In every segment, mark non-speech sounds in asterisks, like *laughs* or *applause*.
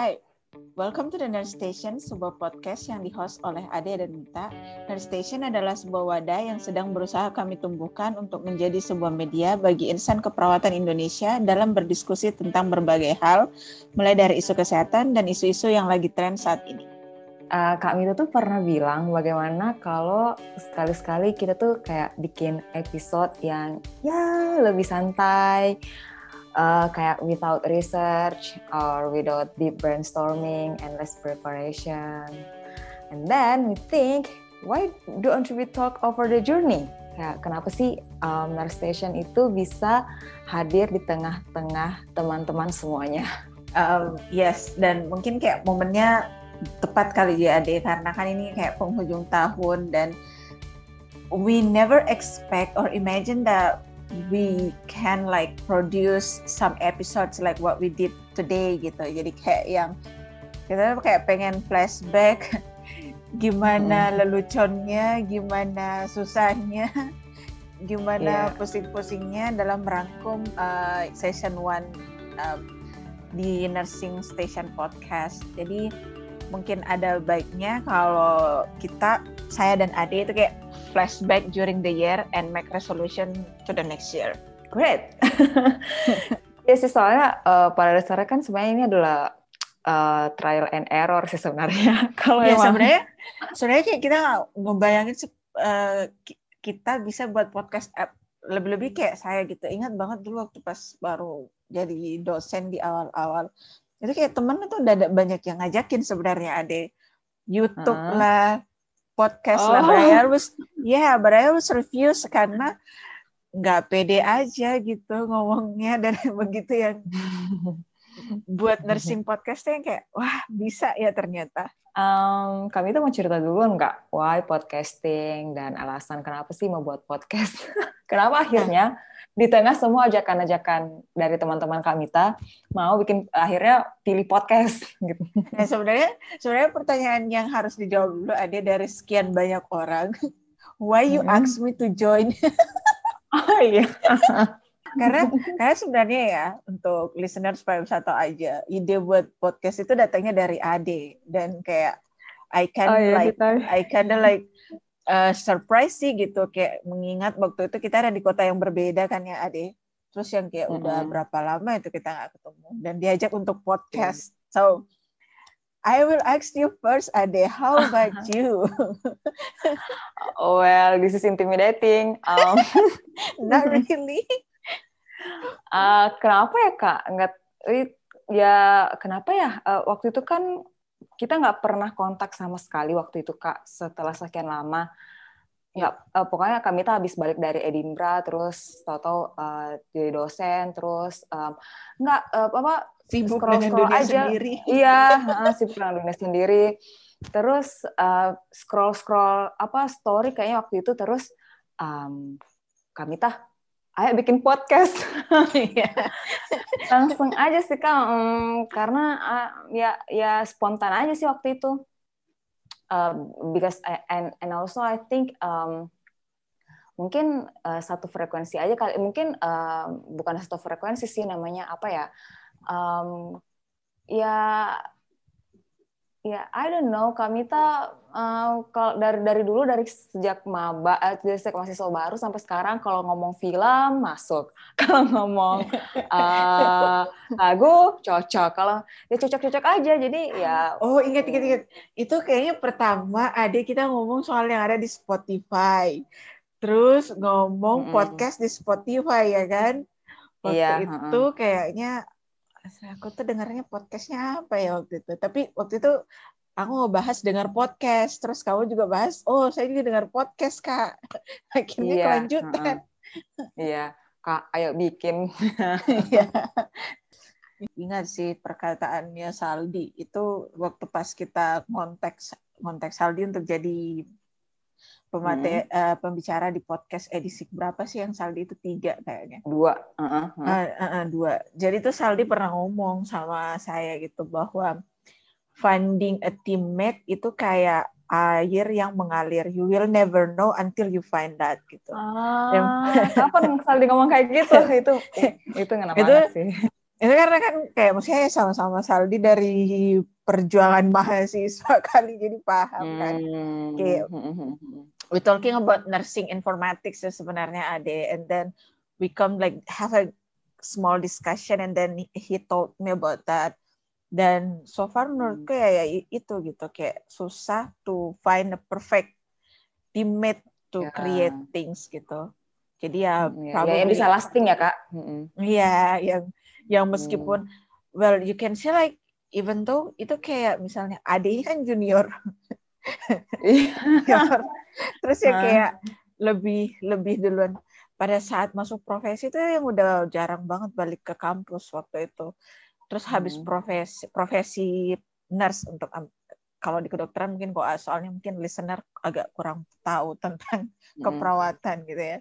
Hai, welcome to the Nerd Station, sebuah podcast yang di-host oleh Ade dan Mita. Nerd Station adalah sebuah wadah yang sedang berusaha kami tumbuhkan untuk menjadi sebuah media bagi insan keperawatan Indonesia dalam berdiskusi tentang berbagai hal, mulai dari isu kesehatan dan isu-isu yang lagi tren saat ini. Uh, Kak Mita tuh pernah bilang bagaimana kalau sekali-sekali kita tuh kayak bikin episode yang ya lebih santai, uh, kayak without research or without deep brainstorming and less preparation. And then we think, why don't we talk over the journey? Kayak kenapa sih um, Nurse Station itu bisa hadir di tengah-tengah teman-teman semuanya? *laughs* Um, yes, dan mungkin kayak momennya tepat kali ya Ade, karena kan ini kayak penghujung tahun dan we never expect or imagine that we can like produce some episodes like what we did today gitu. Jadi kayak yang kita kayak pengen flashback *laughs* gimana hmm. leluconnya, gimana susahnya, *laughs* gimana yeah. pusing-pusingnya dalam merangkum uh, session one um, di Nursing Station Podcast. Jadi mungkin ada baiknya kalau kita saya dan Ade itu kayak flashback during the year and make resolution to the next year. Great. *laughs* ya sih soalnya uh, pada dasarnya kan sebenarnya ini adalah uh, trial and error sih sebenarnya. *laughs* Kalau ya, emang... sebenarnya sebenarnya kayak kita ngebayangin uh, kita bisa buat podcast app lebih-lebih kayak saya gitu. Ingat banget dulu waktu pas baru jadi dosen di awal-awal. Itu kayak temen itu udah ada banyak yang ngajakin sebenarnya ada YouTube uh -huh. lah, podcast oh. lah but I always yeah but I always refuse karena nggak pede aja gitu ngomongnya dan *laughs* begitu yang buat nursing podcast yang kayak wah bisa ya ternyata. Um, kami tuh mau cerita dulu nggak why podcasting dan alasan kenapa sih mau buat podcast *laughs* kenapa akhirnya di tengah semua ajakan-ajakan dari teman-teman Kamita mau bikin akhirnya pilih podcast *laughs* gitu. Nah, sebenarnya sebenarnya pertanyaan yang harus dijawab dulu ada dari sekian banyak orang. *laughs* Why you hmm. ask me to join? *laughs* oh iya. karena karena sebenarnya ya untuk listener supaya bisa tahu aja ide buat podcast itu datangnya dari Ade dan kayak I can oh, iya, like kita. I kinda like uh, surprise sih gitu kayak mengingat waktu itu kita ada di kota yang berbeda kan ya Ade. Terus yang kayak mm -hmm. udah berapa lama itu kita nggak ketemu. Dan diajak untuk podcast. Mm. so I will ask you first Ade. How about *laughs* you? Well this is intimidating. Um, *laughs* not really. Uh, *laughs* kenapa ya kak? Nggak ya kenapa ya? Uh, waktu itu kan kita nggak pernah kontak sama sekali waktu itu kak setelah sekian lama. Nggak uh, pokoknya kami tuh habis balik dari Edinburgh terus tahu-tahu uh, jadi dosen terus um, nggak uh, apa sibuk scroll scroll dunia aja. sendiri. *laughs* iya uh, sibuk dengan dunia sendiri. Terus uh, scroll scroll apa story kayaknya waktu itu terus um, kami tah ayo bikin podcast. *laughs* Iya. langsung aja sih kak. Um, karena uh, ya ya spontan aja sih waktu itu. Uh, because I, and and also I think um, mungkin uh, satu frekuensi aja kali mungkin uh, bukan satu frekuensi sih namanya apa ya? Um, ya Ya, I don't know. Kami tak uh, kalau dari dari dulu dari sejak maba, uh, dari sejak mahasiswa baru sampai sekarang kalau ngomong film masuk, *laughs* kalau ngomong uh, lagu cocok, kalau ya cocok-cocok aja. Jadi ya. Oh ingat ingat ingat. Itu kayaknya pertama ada kita ngomong soal yang ada di Spotify, terus ngomong -hmm. podcast di Spotify ya kan. Waktu iya, itu uh -uh. kayaknya aku tuh dengarnya podcastnya apa ya waktu itu? Tapi waktu itu aku ngebahas dengar podcast terus kamu juga bahas oh saya juga dengar podcast kak. *laughs* Akhirnya iya, kelanjutan. iya kak ayo bikin. *laughs* Iya. ingat sih perkataannya Saldi itu waktu pas kita konteks konteks Saldi untuk jadi pemate hmm. uh, pembicara di podcast edisi berapa sih yang Saldi itu? Tiga kayaknya. Dua uh -uh, uh. Uh, uh, dua. Jadi tuh Saldi pernah ngomong sama saya gitu bahwa finding a teammate itu kayak air yang mengalir. You will never know until you find that gitu. Ah, *laughs* kapan Saldi ngomong kayak gitu? *laughs* Itu itu ngena itu, sih. itu karena kan kayak maksudnya ya sama-sama Saldi dari perjuangan mahasiswa *laughs* kali jadi paham kan. Hmm. kayak we talking about nursing informatics ya sebenarnya Ade and then we come like have a small discussion and then he told me about that dan so far menurutku ya, ya itu gitu kayak susah to find a perfect teammate to Ya. create things gitu jadi ya Ya, ya, probably yang bisa lasting ya kak. Mm-mm. Iya, yang yang meskipun well you can say like even though itu kayak misalnya adiknya kan junior, *laughs* junior. Terus ya kayak lebih lebih duluan pada saat masuk profesi itu yang udah jarang banget balik ke kampus waktu itu. Terus habis Hmm. profesi profesi nurse untuk kalau di kedokteran mungkin kok soalnya mungkin listener agak kurang tahu tentang Mm-mm. keperawatan gitu ya.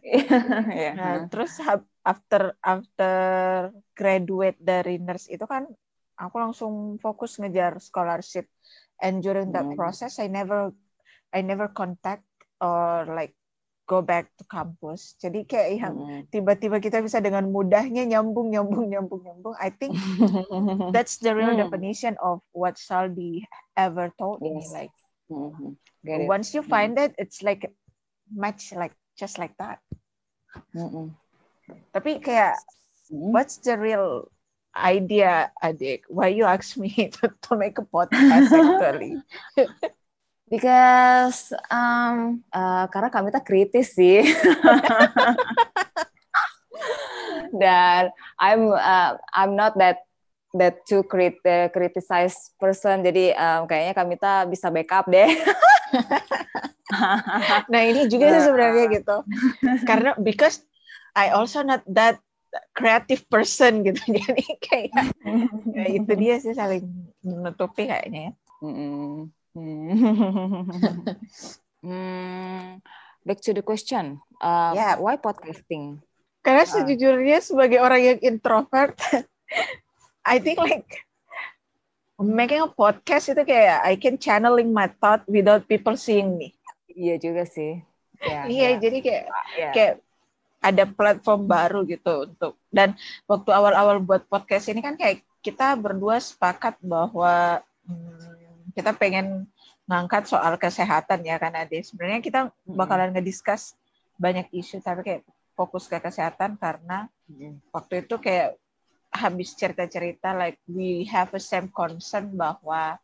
Iya. *laughs* Nah, terus after after graduate dari nurse itu kan aku langsung fokus ngejar scholarship. And during that Hmm. process I never I never contact or like go back to campus. Jadi kayak yang Mm-mm. tiba-tiba kita bisa dengan mudahnya nyambung nyambung nyambung nyambung. I think *laughs* that's the real Hmm. definition of what Saldi ever told me. Yes. Like Mhm. Get it. once you find it, it's like match like just like that. Mm-mm. Tapi kayak Mm. what's the real idea, Adik? Why you ask me *laughs* to, to make a podcast actually? *laughs* Because um, uh, karena kami tak kritis sih. *laughs* Dan I'm uh, I'm not that that too crit criticize person. Jadi um, kayaknya kami tak bisa backup deh. *laughs* nah ini juga sih sebenarnya gitu. *laughs* Karena because I also not that creative person gitu. Jadi kayak ya itu dia sih saling menutupi kayaknya ya. Mm-mm. *laughs* Hmm, back to the question. Uh, Yeah. Why podcasting? Karena Ah. sejujurnya sebagai orang yang introvert, *laughs* I think like making a podcast itu kayak I can channeling my thought without people seeing me. Iya juga sih. Ya, *laughs* Iya, ya, jadi kayak ya. kayak ada platform baru gitu untuk dan waktu awal-awal buat podcast ini kan kayak kita berdua sepakat bahwa hmm, kita pengen ngangkat soal kesehatan ya kan Ade. Sebenarnya kita bakalan ngediscuss banyak isu tapi kayak fokus ke kesehatan karena waktu itu kayak habis cerita-cerita like we have a same concern bahwa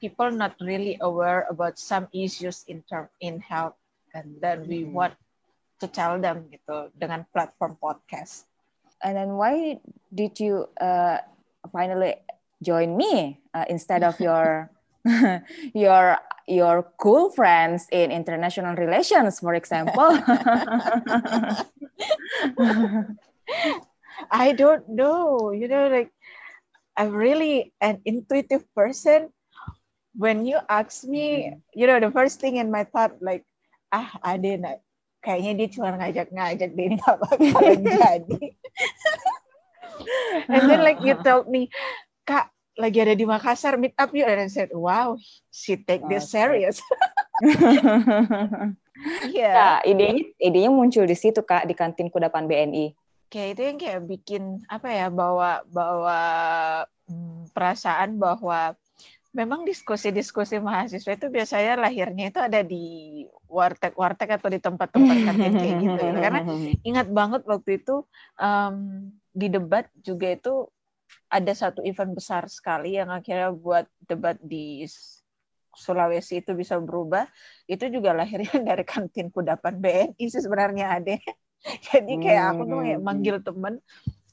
people not really aware about some issues in term in health and then we want to tell them gitu dengan platform podcast. And then why did you uh, finally join me uh, instead of your *laughs* *laughs* your your cool friends in international relations, for example? *laughs* I don't know, you know like I'm really an intuitive person. When you ask me, you know the first thing in my thought like ah Ade kayaknya dia cuma ngajak-ngajak deh ini nggak bakalan *laughs* jadi. And then like you told me, Kak, lagi ada di Makassar, meet up yuk. And I said, wow, she take this serious. *laughs* Iya. Ya, idenya idenya muncul di situ kak di kantin kudapan BNI. Kayak itu yang kayak bikin apa ya bawa bawa hmm, perasaan bahwa memang diskusi-diskusi mahasiswa itu biasanya lahirnya itu ada di warteg-warteg atau di tempat-tempat kantin kayak gitu. gitu. Karena *laughs* ingat banget waktu itu em, di debat juga itu ada satu event besar sekali yang akhirnya buat debat di Sulawesi itu bisa berubah. Itu juga lahirnya *laughs* dari kantin kudapan BNI sih sebenarnya Ade. *laughs* Jadi kayak aku tuh kayak Hmm. manggil temen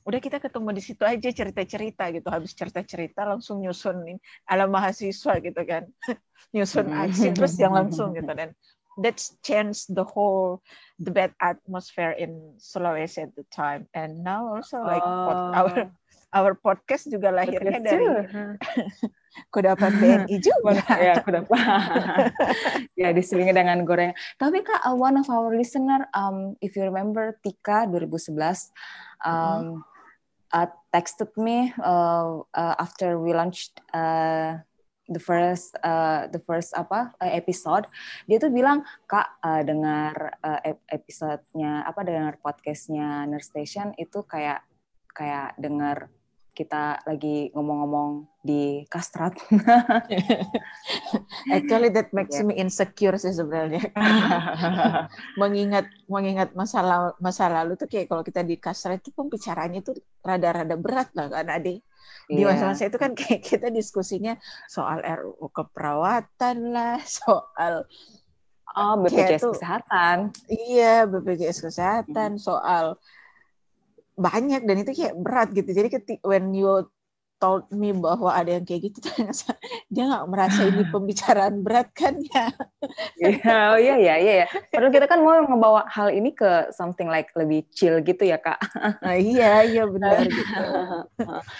udah kita ketemu di situ aja cerita-cerita gitu. Habis cerita-cerita langsung nyusun ala mahasiswa gitu kan. *laughs* Nyusun aksi terus yang langsung gitu. Dan that's changed the whole debate atmosphere in Sulawesi at the time. And now also like Oh. our our podcast juga lahirnya Podcast dari *laughs* kudapan BNI *laughs* juga ya kudapan. *laughs* ya diselingi dengan goreng. Tapi kak, uh, one of our listener, um, if you remember Tika 2011, um, uh, texted me uh, uh, after we launched uh, the first uh, the first apa uh, episode dia tuh bilang kak uh, dengar uh, ep- episodenya apa dengar podcastnya Nurse Station itu kayak kayak dengar kita lagi ngomong-ngomong di kastrat. *laughs* Actually that makes yeah. me insecure sih sebenarnya. *laughs* mengingat mengingat masa lalu, masa lalu tuh kayak kalau kita di kastrat itu pembicaraannya tuh rada-rada berat lah kan Ade. Di yeah. masa-masa itu kan kayak kita diskusinya soal RUU keperawatan lah, *laughs* soal Oh, BPJS tuh, kesehatan. Iya, BPJS kesehatan, hmm. soal banyak dan itu kayak berat gitu. Jadi ketika when you told me bahwa ada yang kayak gitu *laughs* dia nggak merasa ini *laughs* pembicaraan berat kan ya? Yeah, oh iya iya iya ya padahal kita kan mau ngebawa hal ini ke something like lebih chill gitu ya kak. Nah, iya iya benar *laughs* gitu.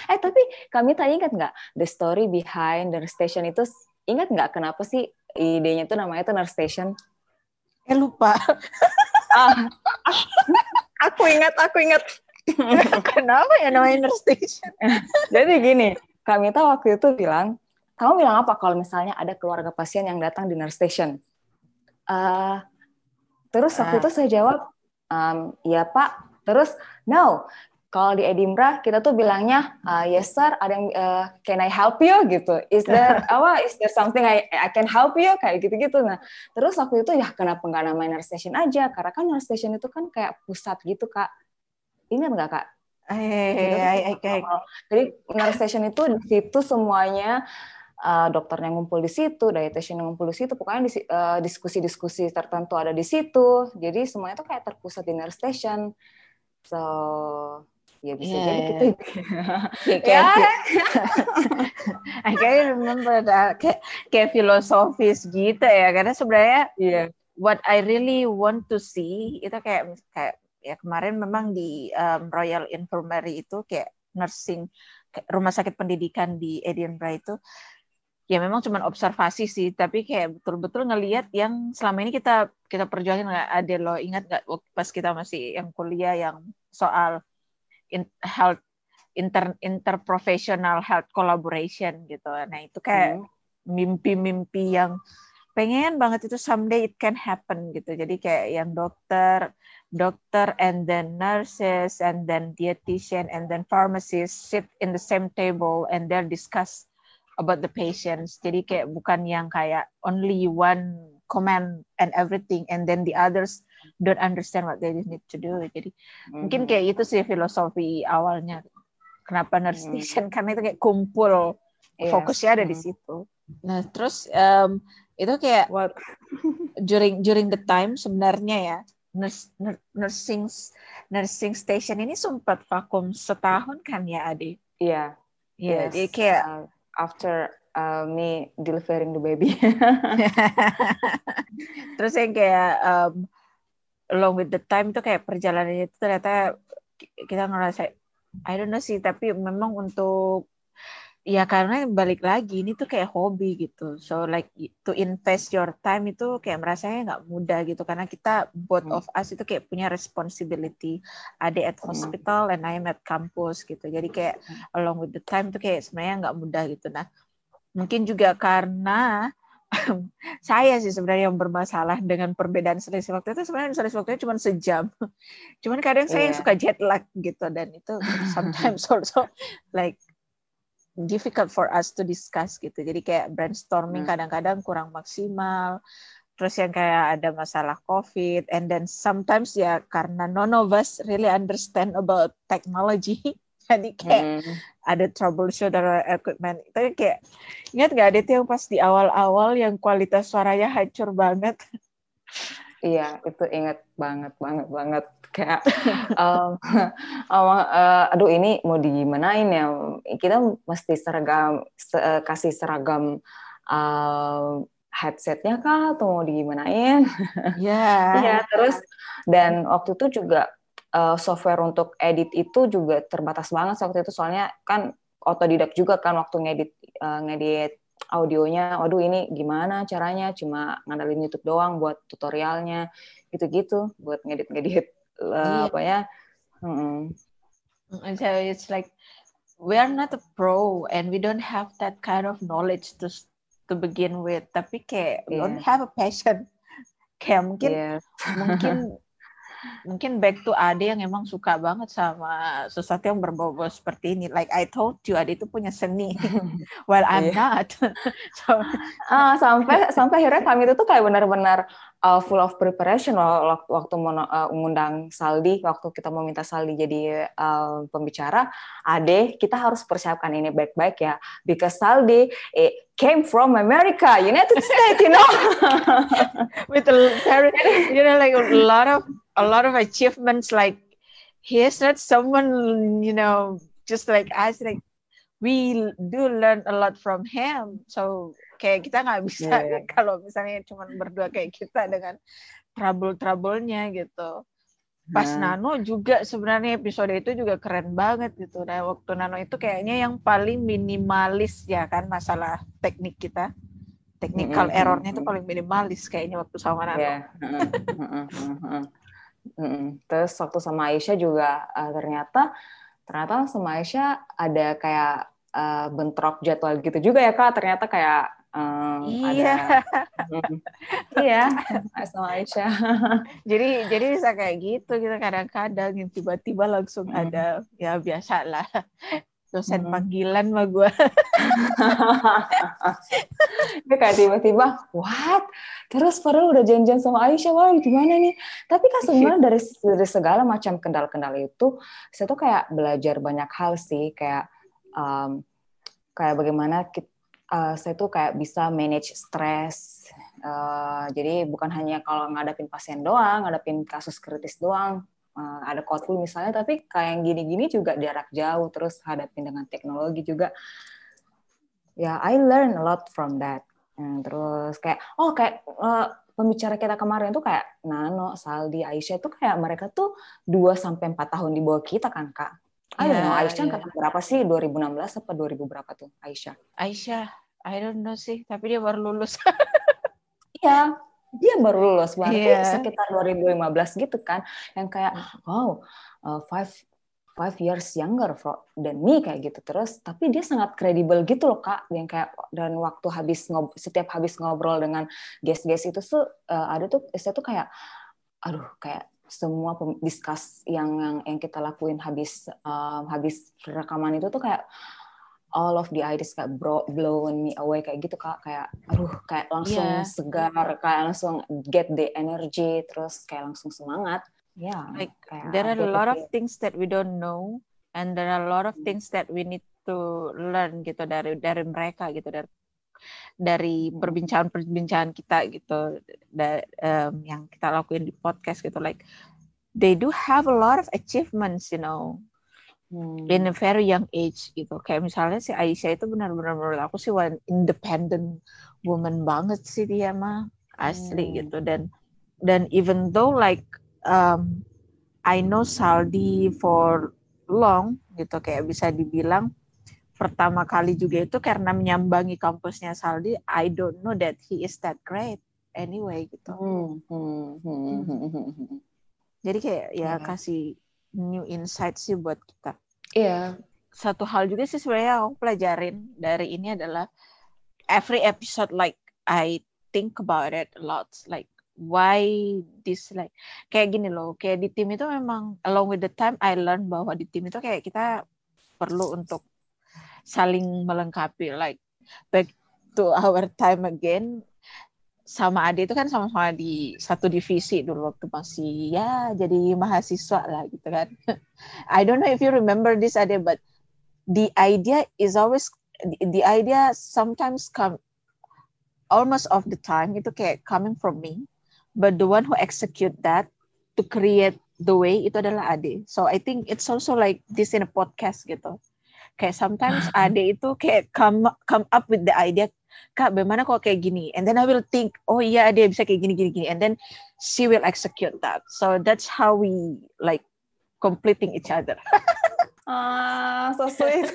Eh tapi kami tadi ingat nggak the story behind the station itu ingat nggak kenapa sih idenya tuh namanya tuh nurse station? Eh lupa. Ah, aku ingat aku ingat *laughs* Kenapa ya namanya nurse station? *laughs* Jadi gini, kami tahu waktu itu bilang, kamu bilang apa kalau misalnya ada keluarga pasien yang datang di nurse station? Uh, terus waktu uh. itu saya jawab, um, ya Pak. Terus, no, kalau di Edinburgh kita tuh bilangnya uh, yes sir ada yang uh, can I help you gitu is there *laughs* apa is there something I I can help you kayak gitu gitu nah terus waktu itu ya kenapa nggak namanya nurse station aja karena kan nurse station itu kan kayak pusat gitu kak Ingat nggak kak? Eh, Jadi nurse station itu di situ semuanya uh, dokternya ngumpul di situ, dietitian ngumpul di situ, pokoknya uh, diskusi-diskusi tertentu ada di situ. Jadi semuanya itu kayak terpusat di nurse station. So ya bisa yeah, jadi yeah. gitu. *laughs* ya, kayak *laughs* kayak remember that. kayak kayak filosofis gitu ya karena sebenarnya yeah. what I really want to see itu kayak kayak ya kemarin memang di um, Royal Infirmary itu kayak nursing rumah sakit pendidikan di Edinburgh itu ya memang cuma observasi sih tapi kayak betul-betul ngelihat yang selama ini kita kita perjuangin nggak ada lo ingat nggak pas kita masih yang kuliah yang soal in, health inter interprofessional health collaboration gitu nah itu kayak hmm. mimpi-mimpi hmm. yang pengen banget itu someday it can happen gitu jadi kayak yang dokter doctor and then nurses and then dietitian and then pharmacists sit in the same table and they discuss about the patients. Jadi kayak bukan yang kayak only one comment and everything and then the others don't understand what they need to do. Jadi mm-hmm. mungkin kayak itu sih filosofi awalnya. Kenapa nurse mm-hmm. station? *laughs* Karena itu kayak kumpul yes. fokusnya ada mm-hmm. di situ. Nah terus um, itu kayak What? during during the time sebenarnya ya nurse, nursing nursing station ini sempat vakum setahun kan ya Adi? Iya. Iya, yes. kayak uh, after uh, me delivering the baby. *laughs* Terus yang kayak um, along with the time itu kayak perjalanannya itu ternyata kita ngerasa I don't know sih, tapi memang untuk ya karena balik lagi ini tuh kayak hobi gitu so like to invest your time itu kayak merasanya nggak mudah gitu karena kita both of us itu kayak punya responsibility ada at hmm. hospital and I'm at campus gitu jadi kayak hmm. along with the time tuh kayak sebenarnya nggak mudah gitu nah mungkin juga karena *laughs* saya sih sebenarnya yang bermasalah dengan perbedaan selisih waktu itu sebenarnya selisih waktunya cuma sejam. *laughs* Cuman kadang saya yeah. suka jet lag gitu dan itu sometimes *laughs* also like difficult for us to discuss gitu. Jadi kayak brainstorming hmm. kadang-kadang kurang maksimal. Terus yang kayak ada masalah COVID, and then sometimes ya karena none of us really understand about technology, *laughs* jadi kayak hmm. ada troubleshoot dari equipment. Itu kayak ingat nggak ada yang pas di awal-awal yang kualitas suaranya hancur banget. *laughs* Iya, itu ingat banget, banget, banget. Kayak *laughs* um, uh, aduh ini mau digimanain ya? Kita mesti seragam se eh, kasih seragam uh, headsetnya kah atau mau digimanain? Ya yeah. ya terus dan waktu itu juga uh, software untuk edit itu juga terbatas banget waktu itu. Soalnya kan otodidak juga kan waktu ngedit uh, ngedit audionya, waduh ini gimana caranya, cuma ngandelin YouTube doang buat tutorialnya, gitu-gitu, buat ngedit-ngedit uh, apa ya mm. so it's like we are not a pro and we don't have that kind of knowledge to to begin with tapi kayak yeah. don't have a passion kayak mungkin yes. mungkin *laughs* mungkin back to Ade yang emang suka banget sama sesuatu yang berbau-bau seperti ini. Like I told you, Ade itu punya seni, *laughs* while I'm yeah. not. *laughs* so, uh, sampai sampai akhirnya kami itu tuh kayak benar-benar uh, full of preparation waktu waktu mau uh, mengundang Saldi, waktu kita mau minta Saldi jadi uh, pembicara. Ade, kita harus persiapkan ini baik-baik ya, because Saldi eh, came from America, United States, you know, *laughs* with a very, you know, like a lot of a lot of achievements like he is not someone you know just like us like we do learn a lot from him so kayak kita nggak bisa yeah. *laughs* kalau misalnya cuma berdua kayak kita dengan trouble-troublenya gitu pas nah. Nano juga sebenarnya episode itu juga keren banget gitu nah waktu Nano itu kayaknya yang paling minimalis ya kan masalah teknik kita technical mm -hmm. errornya itu paling minimalis kayaknya waktu sama Nano yeah. Terus waktu sama Aisyah juga uh, ternyata ternyata sama Aisyah ada kayak uh, bentrok jadwal gitu juga ya kak. Ternyata kayak um, iya. ada *laughs* iya *laughs* sama Aisyah. *laughs* jadi jadi bisa kayak gitu kita kadang-kadang tiba-tiba langsung hmm. ada ya biasa lah dosen hmm. panggilan mah gue. *laughs* Dia kayak tiba-tiba, what? Terus padahal udah janjian sama Aisyah, wah gimana nih? Tapi kan sebenarnya dari, dari segala macam kendala-kendala itu, saya tuh kayak belajar banyak hal sih, kayak um, kayak bagaimana kita, uh, saya tuh kayak bisa manage stres. Uh, jadi bukan hanya kalau ngadapin pasien doang, ngadapin kasus kritis doang, ada Kotlin misalnya, tapi kayak yang gini-gini juga jarak jauh, terus hadapin dengan teknologi juga. Ya, I learn a lot from that. Hmm, terus kayak, oh kayak uh, pembicara kita kemarin tuh kayak Nano, Saldi, Aisyah tuh kayak mereka tuh 2 sampai empat tahun di bawah kita kan, Kak. I don't know, Aisyah yeah. berapa sih? 2016 apa 2000 berapa tuh, Aisyah? Aisyah, I don't know sih, tapi dia baru lulus. *laughs* Iya, dia baru lulus berarti yeah. sekitar 2015 gitu kan yang kayak wow uh, five five years younger than me kayak gitu terus. Tapi dia sangat kredibel gitu loh kak. Yang kayak dan waktu habis ngob setiap habis ngobrol dengan guest-guest itu tuh uh, ada tuh saya tuh kayak aduh kayak semua diskus yang yang yang kita lakuin habis uh, habis rekaman itu tuh kayak all of the ideas kayak bro, blowing me away kayak gitu kak. Kayak aduh kayak langsung yeah. segar kayak langsung get the energy terus kayak langsung semangat. Ya yeah, like kayak there are a lot of things that we don't know and there are a lot of things that we need to learn gitu dari dari mereka gitu dari dari perbincangan-perbincangan kita gitu da, um, yang kita lakuin di podcast gitu. Like they do have a lot of achievements you know hmm. in a very young age gitu. Kayak misalnya si Aisyah itu benar-benar menurut aku sih one independent woman banget sih dia mah asli hmm. gitu dan dan even though like um, I know Saldi for long gitu kayak bisa dibilang pertama kali juga itu karena menyambangi kampusnya Saldi I don't know that he is that great anyway gitu. Hmm. Hmm. Hmm. Hmm. Hmm. Jadi kayak ya kasih new insight sih buat kita. Iya. Satu hal juga sih sebenarnya aku pelajarin dari ini adalah every episode like I think about it a lot like why this like kayak gini loh kayak di tim itu memang along with the time I learn bahwa di tim itu kayak kita perlu untuk saling melengkapi like back to our time again sama Ade itu kan sama-sama di satu divisi dulu waktu masih ya jadi mahasiswa lah gitu kan. *laughs* I don't know if you remember this Ade, but the idea is always the idea sometimes come almost of the time itu kayak coming from me, but the one who execute that to create the way itu adalah Ade. So I think it's also like this in a podcast gitu. Kayak sometimes Ade itu kayak come come up with the idea kak bagaimana kok kayak gini? And then I will think oh iya dia bisa kayak gini gini gini. And then she will execute that. So that's how we like completing each other. *laughs* Ah so sweet.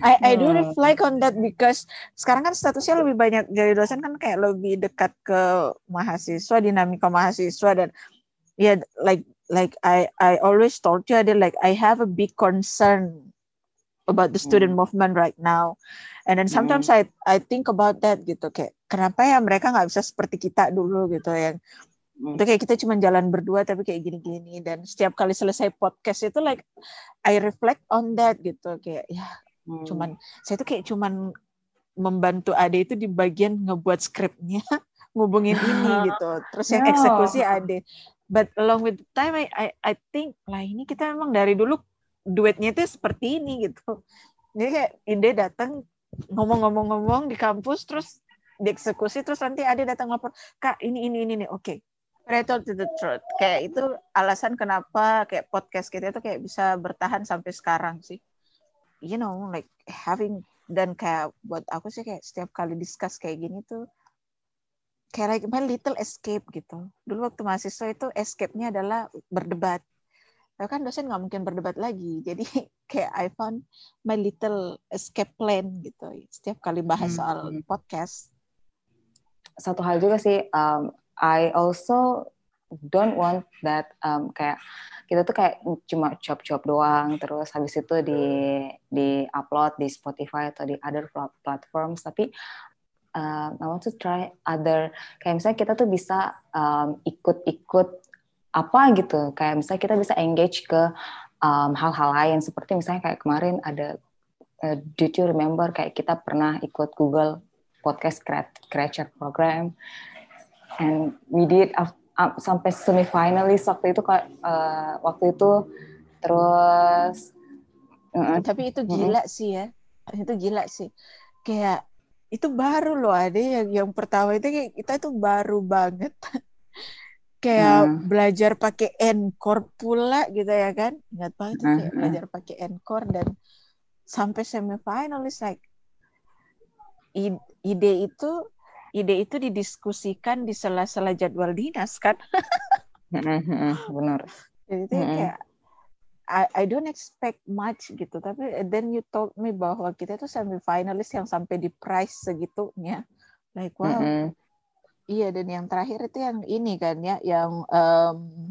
I, I do hmm. reflect on that because sekarang kan statusnya lebih banyak jadi dosen kan kayak lebih dekat ke mahasiswa dinamika mahasiswa dan ya yeah, like like I I always told you ada like I have a big concern about the student hmm. movement right now. And then sometimes hmm. I I think about that gitu kayak kenapa ya mereka nggak bisa seperti kita dulu gitu yang itu kayak kita cuma jalan berdua tapi kayak gini-gini. Dan setiap kali selesai podcast itu like I reflect on that gitu kayak ya hmm. cuman saya tuh kayak cuman membantu Ade itu di bagian ngebuat skripnya *laughs* ngubungin ini *laughs* gitu. Terus yang eksekusi Ade. But along with time I, I I think lah ini kita memang dari dulu duetnya itu seperti ini gitu jadi kayak ide datang ngomong-ngomong-ngomong di kampus terus dieksekusi terus nanti Ade datang lapor kak ini ini ini nih oke okay. To the truth kayak itu alasan kenapa kayak podcast kita itu kayak bisa bertahan sampai sekarang sih you know like having dan kayak buat aku sih kayak setiap kali discuss kayak gini tuh kayak like my little escape gitu. Dulu waktu mahasiswa itu escape-nya adalah berdebat. Tapi kan dosen nggak mungkin berdebat lagi. *laughs* Jadi kayak I found my little escape plan gitu. Setiap kali bahas hmm. soal podcast. Satu hal juga sih, um, I also don't want that um, kayak kita tuh kayak cuma chop-chop doang terus habis itu di di upload di Spotify atau di other platforms tapi uh, I want to try other kayak misalnya kita tuh bisa um, ikut-ikut apa gitu. Kayak misalnya kita bisa engage ke hal-hal um, lain. Seperti misalnya kayak kemarin ada uh, did you remember kayak kita pernah ikut Google podcast creator program? And we did sampai semifinalis waktu itu uh, waktu itu terus uh, tapi itu gila uh, sih ya. Itu gila sih. Kayak itu baru loh ada yang yang pertama. Itu kayak kita itu baru banget *laughs* kayak uh, belajar pakai encore pula gitu ya kan? Ingat banget uh, kayak belajar pakai encore dan sampai semifinalis like ide itu ide itu didiskusikan di sela-sela jadwal dinas kan? *laughs* Benar. Jadi itu kayak I, I don't expect much gitu. Tapi then you told me bahwa kita tuh semifinalist yang sampai di prize segitunya. Like wow. Mm-hmm. Iya dan yang terakhir itu yang ini kan ya yang um,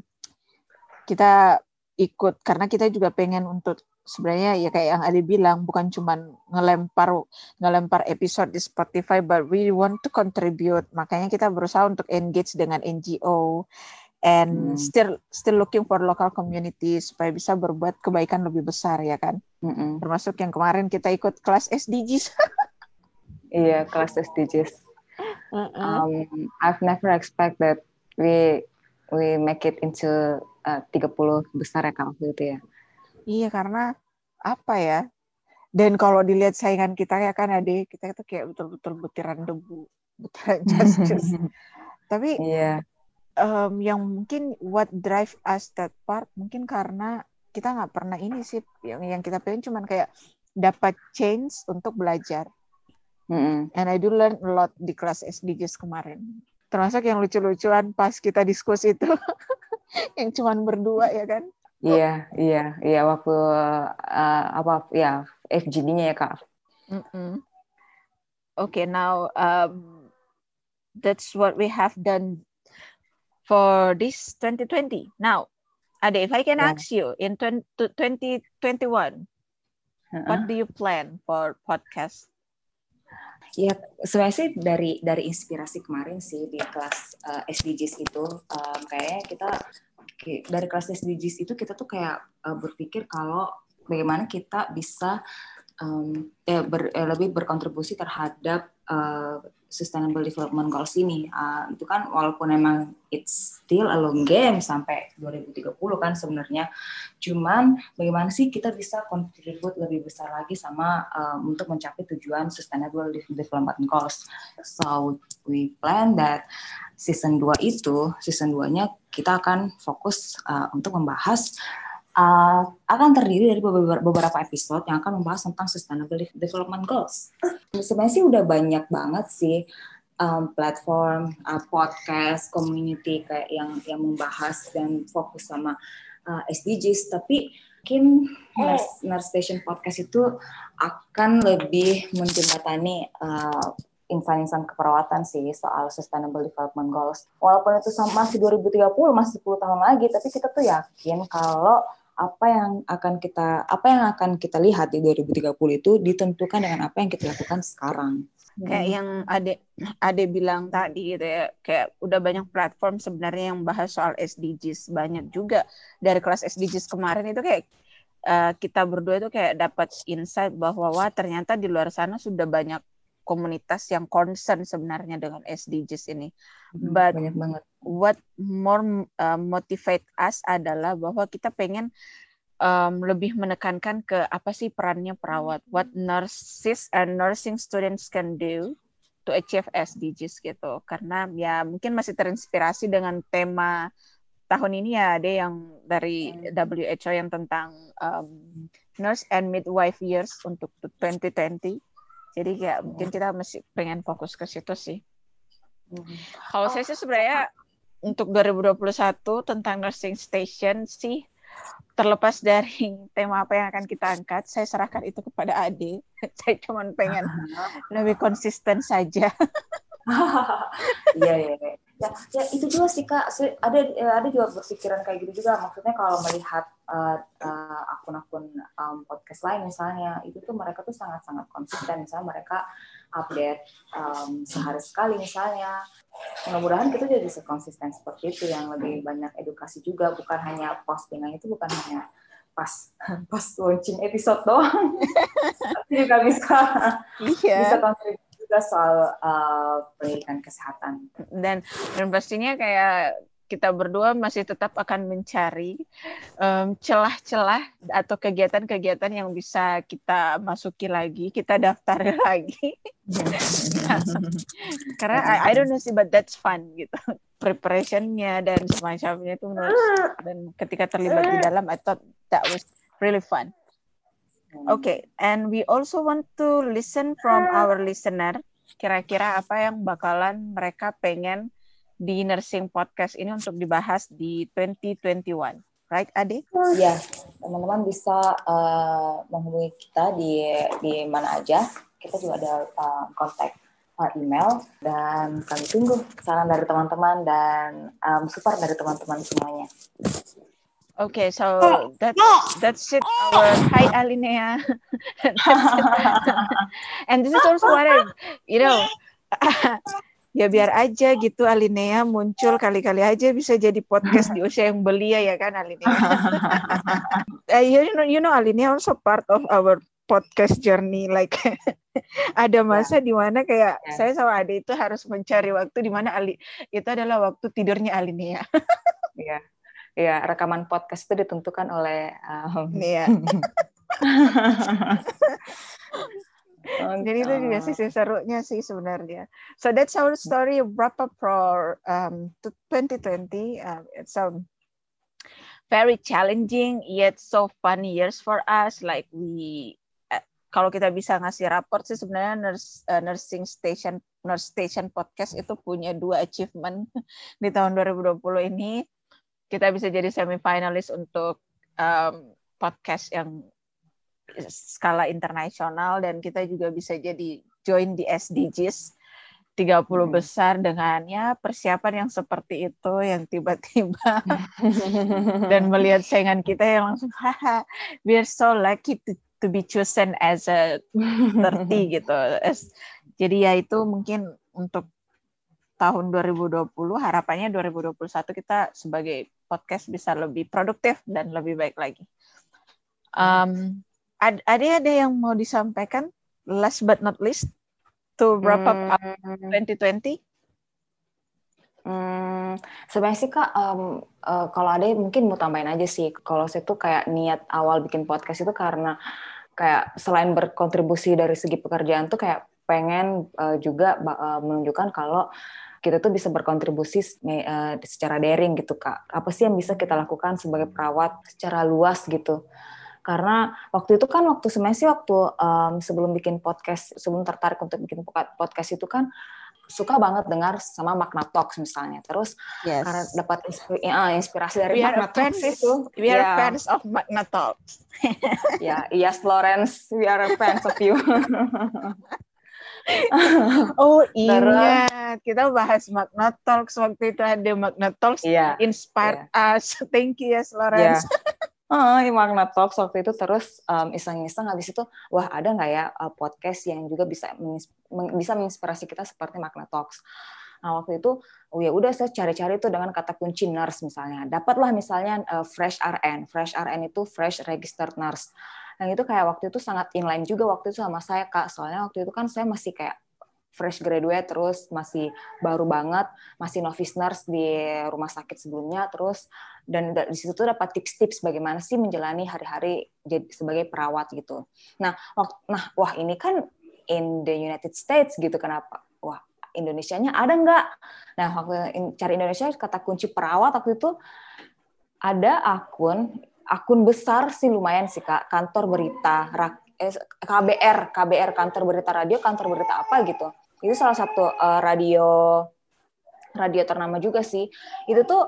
kita ikut karena kita juga pengen untuk sebenarnya ya kayak yang Adi bilang bukan cuma ngelempar ngelempar episode di Spotify but we want to contribute makanya kita berusaha untuk engage dengan NGO and hmm. still still looking for local community supaya bisa berbuat kebaikan lebih besar ya kan hmm. termasuk yang kemarin kita ikut kelas SDGs *laughs* iya kelas SDGs um, I've never expect that we we make it into uh, 30 besar ya kalau itu ya Iya karena apa ya? Dan kalau dilihat saingan kita ya kan ada kita itu kayak betul-betul butiran debu, butiran *laughs* just *laughs* Tapi yeah. um, yang mungkin what drive us that part mungkin karena kita nggak pernah ini sih yang yang kita pengen cuman kayak dapat change untuk belajar. Mm -hmm. And I do learn a lot di kelas SDGs kemarin. Termasuk yang lucu-lucuan pas kita diskusi itu *laughs* yang cuman berdua ya kan. Iya, iya, iya waktu uh, apa ya FGD-nya ya kak. Mm -mm. Okay, now um, that's what we have done for this 2020. Now, Ade, if I can yeah. ask you in 20, 2021, uh -huh. what do you plan for podcast? Ya, sebenarnya sih dari dari inspirasi kemarin sih di kelas uh, SDGs itu, um, kayaknya kita dari kelas SDGs itu kita tuh kayak uh, berpikir kalau bagaimana kita bisa um, eh, ber, eh, lebih berkontribusi terhadap uh, Sustainable Development Goals ini. Uh, itu kan walaupun emang it's still a long game sampai 2030 kan sebenarnya. Cuman bagaimana sih kita bisa kontribut lebih besar lagi sama um, untuk mencapai tujuan Sustainable Development Goals. So we plan that season 2 itu, season 2-nya kita akan fokus uh, untuk membahas uh, akan terdiri dari beberapa episode yang akan membahas tentang sustainable development goals. Sebenarnya sih udah banyak banget sih um, platform, uh, podcast, community kayak yang yang membahas dan fokus sama uh, SDGs, tapi mungkin Nurse, Nurse Station Podcast itu akan lebih menjembatani uh, insan-insan keperawatan sih soal Sustainable Development Goals. Walaupun itu masih 2030, masih 10 tahun lagi, tapi kita tuh yakin kalau apa yang akan kita apa yang akan kita lihat di 2030 itu ditentukan dengan apa yang kita lakukan sekarang. Kayak yang ade ade bilang tadi gitu ya kayak udah banyak platform sebenarnya yang bahas soal SDGs banyak juga dari kelas SDGs kemarin itu kayak uh, kita berdua itu kayak dapat insight bahwa wah ternyata di luar sana sudah banyak komunitas yang concern sebenarnya dengan SDGs ini. Hmm, But banyak banget. What more uh, motivate us adalah bahwa kita pengen um, lebih menekankan ke apa sih perannya perawat, what nurses and nursing students can do to achieve SDGs gitu. Karena ya mungkin masih terinspirasi dengan tema tahun ini ya ada yang dari WHO yang tentang um, nurse and midwife years untuk 2020 jadi kayak hmm. mungkin kita masih pengen fokus ke situ sih. Hmm. Kalau saya sih sebenarnya untuk 2021 tentang nursing station sih terlepas dari *laughs* tema apa yang akan kita angkat, saya serahkan itu kepada Ade. *laughs* saya cuma pengen *laughs* lebih konsisten saja. Iya, iya, iya ya ya itu juga sih kak. Ada ada juga berpikiran kayak gitu juga. Maksudnya kalau melihat uh, uh, akun-akun um, podcast lain misalnya itu tuh mereka tuh sangat-sangat konsisten. Misalnya mereka update um, sehari sekali misalnya. Mudah-mudahan kita jadi sekonsisten seperti itu yang lebih banyak edukasi juga. Bukan hanya postingan itu bukan hanya pas *laughs* pas launching episode doang. *laughs* Tapi juga bisa iya. bisa kontribusi juga soal uh, pendidikan kesehatan. Dan dan pastinya kayak kita berdua masih tetap akan mencari celah-celah um, atau kegiatan-kegiatan yang bisa kita masuki lagi, kita daftar *laughs* lagi. Karena I, I don't know sih, but that's fun gitu. Preparationnya dan semacamnya itu menurut dan ketika terlibat di dalam, I thought that was really fun. Okay, and we also want to listen from our listener. Kira-kira apa yang bakalan mereka pengen di nursing podcast ini untuk dibahas di 2021, right, Ade? Ya, teman-teman bisa uh, menghubungi kita di di mana aja. Kita juga ada uh, kontak uh, email dan kami tunggu saran dari teman-teman dan um, support dari teman-teman semuanya. Okay, so that's *laughs* that's it. Our hi Alinea, and this is also what I, you know, *laughs* ya biar aja gitu Alinea muncul kali-kali aja bisa jadi podcast di usia yang belia ya kan Alinea. uh, *laughs* you know, you know Alinea also part of our podcast journey like ada masa yeah. di mana kayak yeah. saya sama Ade itu harus mencari waktu di mana Ali itu adalah waktu tidurnya Alinea. Iya ya rekaman podcast itu ditentukan oleh um... Iya. *laughs* Jadi itu juga sisi serunya sih sebenarnya. So that's our story wrap up for um, 2020. Um, it's a very challenging yet so fun years for us. Like we, uh, kalau kita bisa ngasih raport sih sebenarnya nurse, uh, nursing station nurse station podcast itu punya dua achievement *laughs* di tahun 2020 ini kita bisa jadi semifinalis untuk um, podcast yang skala internasional dan kita juga bisa jadi join di SDGs 30 hmm. besar dengan ya persiapan yang seperti itu yang tiba-tiba *laughs* dan melihat saingan kita yang langsung haha we are so lucky to, to be chosen as a 30 *laughs* gitu. As, jadi ya itu mungkin untuk tahun 2020 harapannya 2021 kita sebagai podcast bisa lebih produktif dan lebih baik lagi. Um, ada ada yang mau disampaikan last but not least to wrap up, up 2020? Hmm, sebenarnya sih kak, um, uh, kalau ada mungkin mau tambahin aja sih. Kalau saya tuh kayak niat awal bikin podcast itu karena kayak selain berkontribusi dari segi pekerjaan tuh kayak pengen uh, juga uh, menunjukkan kalau kita tuh bisa berkontribusi uh, secara daring gitu kak. Apa sih yang bisa kita lakukan sebagai perawat secara luas gitu? Karena waktu itu kan waktu sebenarnya waktu um, sebelum bikin podcast, sebelum tertarik untuk bikin podcast itu kan suka banget dengar sama Magna Talks misalnya. Terus yes. karena dapat ya, inspirasi dari we Magna Talks itu. We are yeah. fans of Magna Talks. *laughs* ya, yeah, yes Lawrence, we are fans of you. *laughs* oh iya, kita bahas Magna Talks waktu itu ada Magna Talks yeah. inspired yeah. us. *laughs* Thank you yes Lawrence. Yeah. *laughs* Uh, di Magna Talks waktu itu terus um, iseng-iseng habis itu wah ada nggak ya uh, podcast yang juga bisa bisa menginspirasi kita seperti Magna Talks. Nah waktu itu oh ya udah saya cari-cari tuh dengan kata kunci nurse misalnya. Dapatlah misalnya uh, Fresh RN. Fresh RN itu Fresh Registered Nurse. Yang itu kayak waktu itu sangat inline juga waktu itu sama saya kak. Soalnya waktu itu kan saya masih kayak fresh graduate terus masih baru banget masih novice nurse di rumah sakit sebelumnya terus dan di situ tuh dapat tips-tips bagaimana sih menjalani hari-hari sebagai perawat gitu. Nah waktu nah wah ini kan in the United States gitu kenapa? Wah Indonesianya ada nggak? Nah waktu cari Indonesia kata kunci perawat waktu itu ada akun akun besar sih lumayan sih kak. Kantor berita KBR KBR kantor berita radio kantor berita apa gitu. Itu salah satu uh, radio radio ternama juga sih. Itu tuh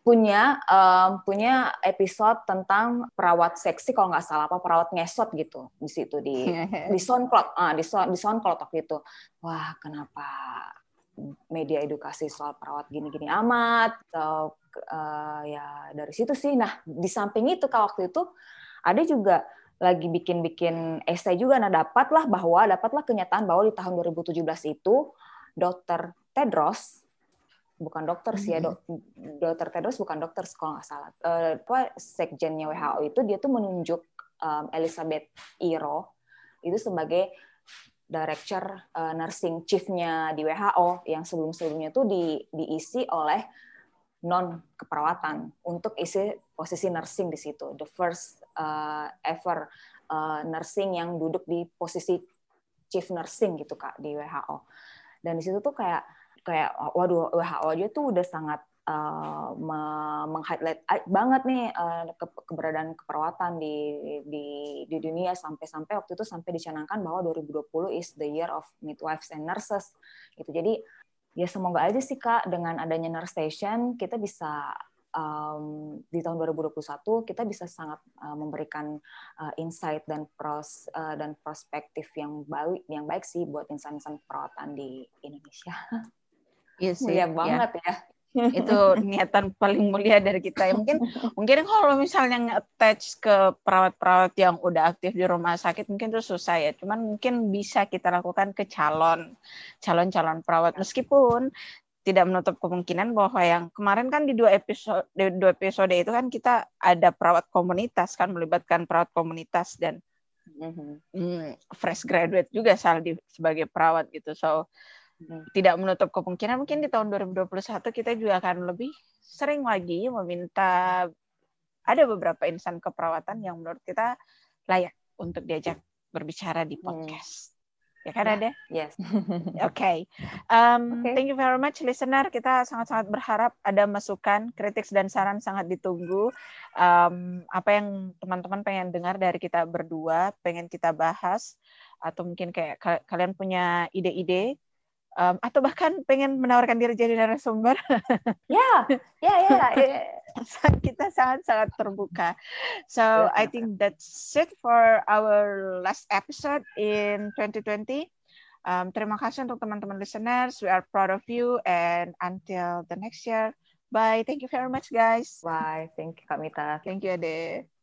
punya um, punya episode tentang perawat seksi kalau nggak salah apa perawat ngesot gitu di situ di di SoundCloud. Ah di di SoundCloud waktu itu. Wah kenapa media edukasi soal perawat gini-gini amat atau uh, ya dari situ sih nah di samping itu kalau waktu itu ada juga lagi bikin-bikin esai juga, nah dapatlah bahwa dapatlah kenyataan bahwa di tahun 2017 itu Dr. Tedros bukan dokter sih ya, mm-hmm. dokter Tedros bukan dokter kalau nggak salah. Uh, apa sekjennya WHO itu dia tuh menunjuk um, Elizabeth Iro itu sebagai director uh, nursing chiefnya di WHO yang sebelum-sebelumnya tuh di, diisi oleh non keperawatan untuk isi posisi nursing di situ. The first uh, ever uh, nursing yang duduk di posisi chief nursing gitu kak di WHO dan di situ tuh kayak kayak waduh WHO aja tuh udah sangat uh, meng-highlight banget nih uh, ke keberadaan keperawatan di di di dunia sampai-sampai waktu itu sampai dicanangkan bahwa 2020 is the year of midwives and nurses. Gitu. Jadi ya semoga aja sih kak dengan adanya nurse station kita bisa um, di tahun 2021 kita bisa sangat uh, memberikan uh, insight dan pros uh, dan perspektif yang baik yang baik sih buat insan-insan perawatan di Indonesia. Iya *laughs* sih. Mulia banget ya. ya. Itu niatan paling mulia dari kita ya mungkin *laughs* mungkin kalau misalnya attach ke perawat-perawat yang udah aktif di rumah sakit mungkin itu susah ya cuman mungkin bisa kita lakukan ke calon calon-calon perawat meskipun tidak menutup kemungkinan bahwa yang kemarin kan di dua episode di dua episode itu kan kita ada perawat komunitas kan melibatkan perawat komunitas dan mm-hmm. fresh graduate juga salah di, sebagai perawat gitu so. Tidak menutup kemungkinan mungkin di tahun 2021 kita juga akan lebih sering lagi meminta ada beberapa insan keperawatan yang menurut kita layak untuk diajak berbicara di podcast. Ya kan ada? Yes. Oke. *laughs* okay. Um, okay. Thank you very much, listener. Kita sangat-sangat berharap ada masukan, kritik dan saran sangat ditunggu. Um, apa yang teman-teman pengen dengar dari kita berdua, pengen kita bahas, atau mungkin kayak kalian punya ide-ide um, atau bahkan pengen menawarkan diri jadi narasumber. *laughs* Ya, ya, ya. Kita sangat-sangat terbuka. So I think that's it for our last episode in 2020. Um, terima kasih untuk teman-teman listeners. We are proud of you and until the next year. Bye. Thank you very much, guys. Bye. Thank you, Kamita. Thank you, Ade.